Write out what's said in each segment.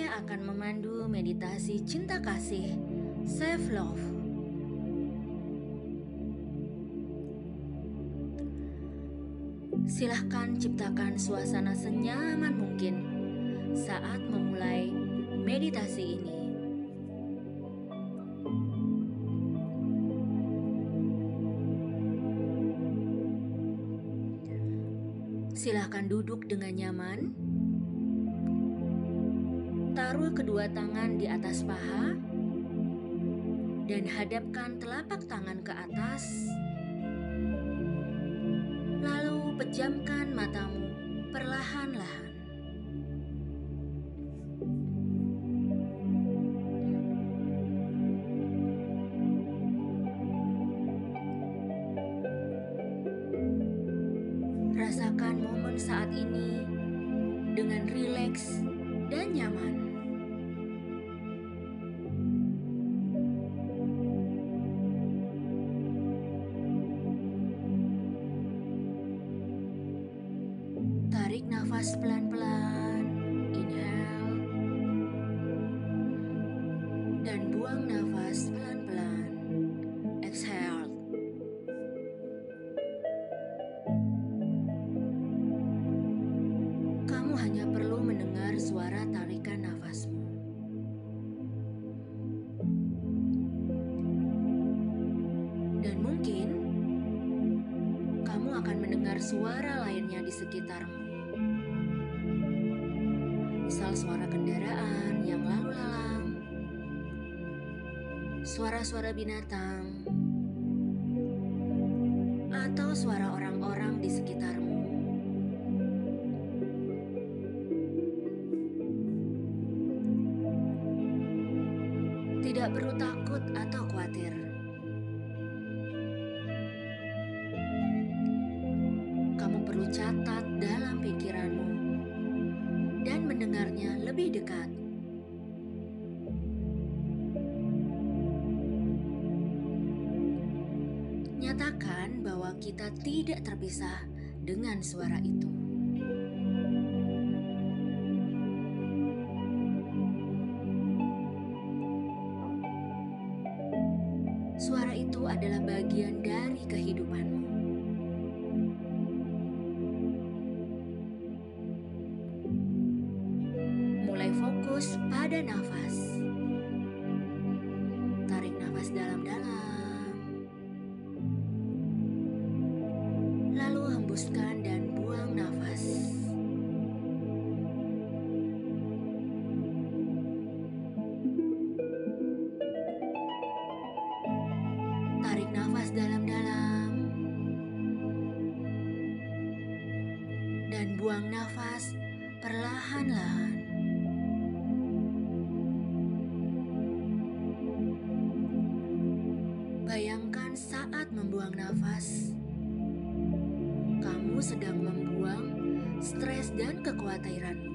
saya akan memandu meditasi cinta kasih self love. Silahkan ciptakan suasana senyaman mungkin saat memulai meditasi ini. Silahkan duduk dengan nyaman. Taruh kedua tangan di atas paha dan hadapkan telapak tangan ke atas. Lalu pejamkan matamu perlahan-lahan. Rasakan momen saat ini dengan rileks dan nyaman. Dan buang nafas pelan-pelan, exhale. Kamu hanya perlu mendengar suara tarikan nafasmu. Dan mungkin kamu akan mendengar suara lainnya di sekitarmu. Misal suara kendaraan yang lalu lalang, suara-suara binatang, atau suara orang-orang di sekitarmu. Tidak perlu takut atau khawatir. Nyatakan bahwa kita tidak terpisah dengan suara itu. Suara itu adalah bagian dari kehidupanmu. Mulai fokus pada nafas. Saat membuang nafas, kamu sedang membuang stres dan kekhawatiranmu.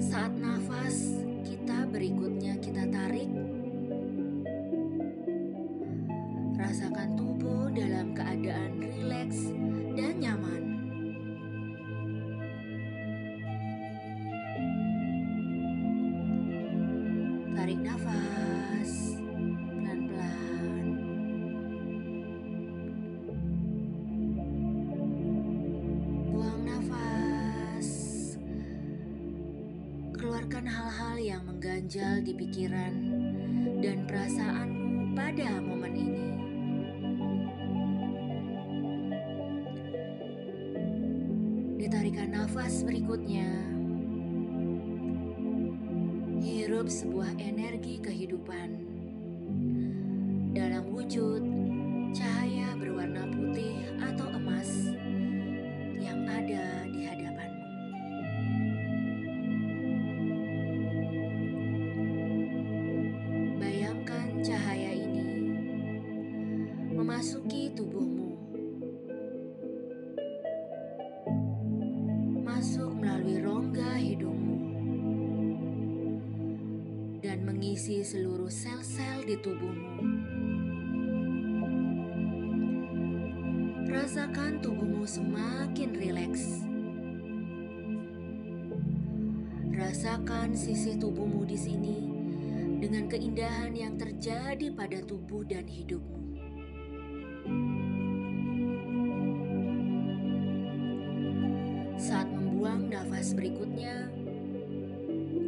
Saat nafas kita berikutnya kita tarik, rasakan tubuh dalam keadaan rileks dan nyaman. Keluarkan hal-hal yang mengganjal di pikiran dan perasaanmu pada momen ini. Ditarikan nafas berikutnya. Hirup sebuah energi kehidupan dalam wujud memasuki tubuhmu, masuk melalui rongga hidungmu, dan mengisi seluruh sel-sel di tubuhmu. rasakan tubuhmu semakin rileks. Rasakan sisi tubuhmu di sini dengan keindahan yang terjadi pada tubuh dan hidupmu.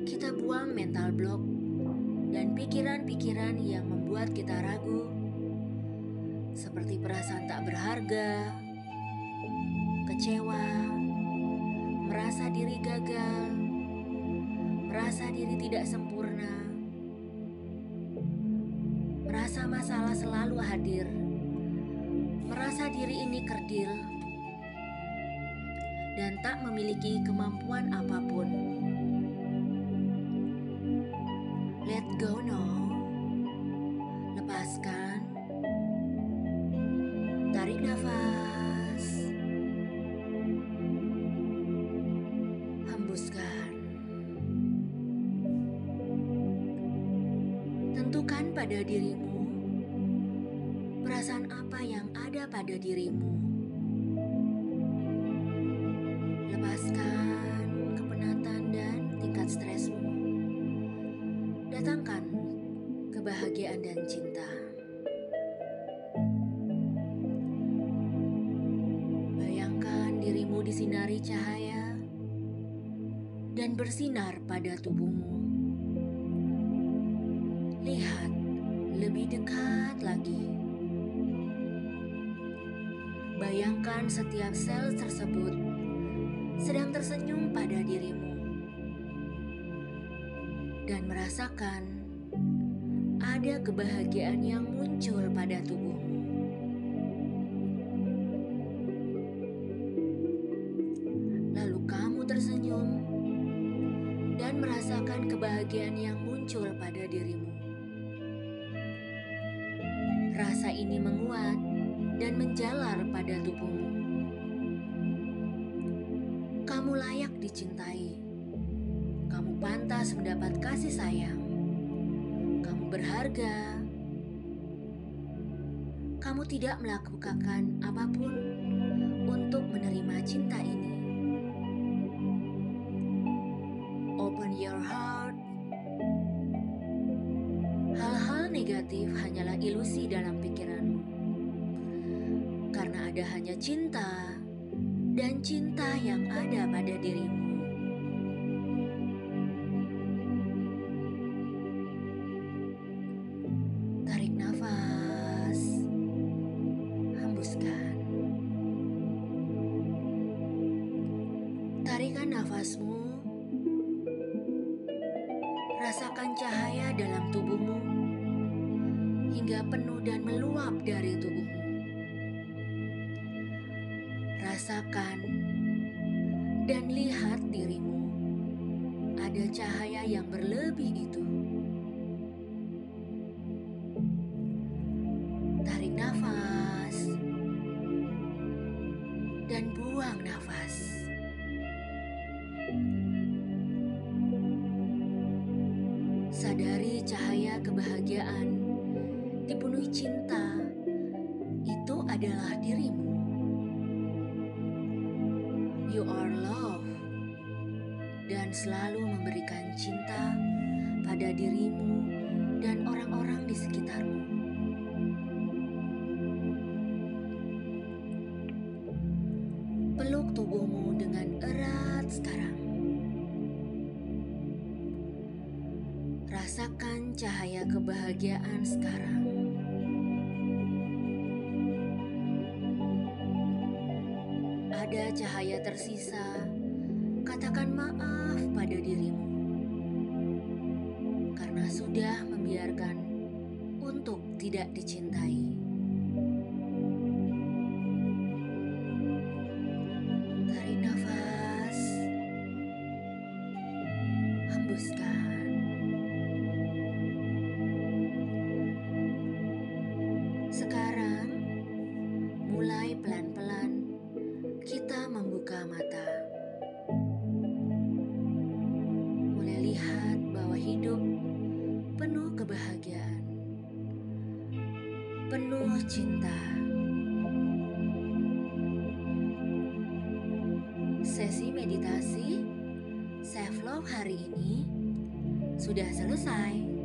Kita buang mental block dan pikiran-pikiran yang membuat kita ragu, seperti perasaan tak berharga, kecewa, merasa diri gagal, merasa diri tidak sempurna, merasa masalah selalu hadir, merasa diri ini kerdil, dan tak memiliki kemampuan apa pun. Go now. Lepaskan. Tarik nafas. Hembuskan. Tentukan pada dirimu perasaan apa yang ada pada dirimu. Datangkan kebahagiaan dan cinta. Bayangkan dirimu disinari cahaya dan bersinar pada tubuhmu. Lihat lebih dekat lagi. Bayangkan setiap sel tersebut sedang tersenyum pada dirimu dan merasakan ada kebahagiaan yang muncul pada tubuhmu. Lalu kamu tersenyum dan merasakan kebahagiaan yang muncul pada dirimu. Rasa ini menguat dan menjalar pada tubuhmu. Kamu layak dicintai. Kamu pantas mendapat kasih sayang. Kamu berharga. Kamu tidak melakukan apa pun untuk menerima cinta ini. Open your heart. Hal-hal negatif hanyalah ilusi dalam pikiranmu. Karena ada hanya cinta dan cinta yang ada pada dirimu. Tarikan nafasmu, rasakan cahaya dalam tubuhmu hingga penuh dan meluap dari tubuhmu. Rasakan dan lihat dirimu. Ada cahaya yang berlebih itu. Kebahagiaan dipenuhi cinta itu adalah dirimu. You are love dan selalu memberikan cinta pada dirimu dan orang-orang di sekitarmu. Rasakan cahaya kebahagiaan sekarang. Ada cahaya tersisa, katakan maaf pada dirimu karena sudah membiarkan untuk tidak dicintai. mulai pelan-pelan kita membuka mata. Mulai lihat bahwa hidup penuh kebahagiaan, penuh cinta. Sesi meditasi self love hari ini sudah selesai.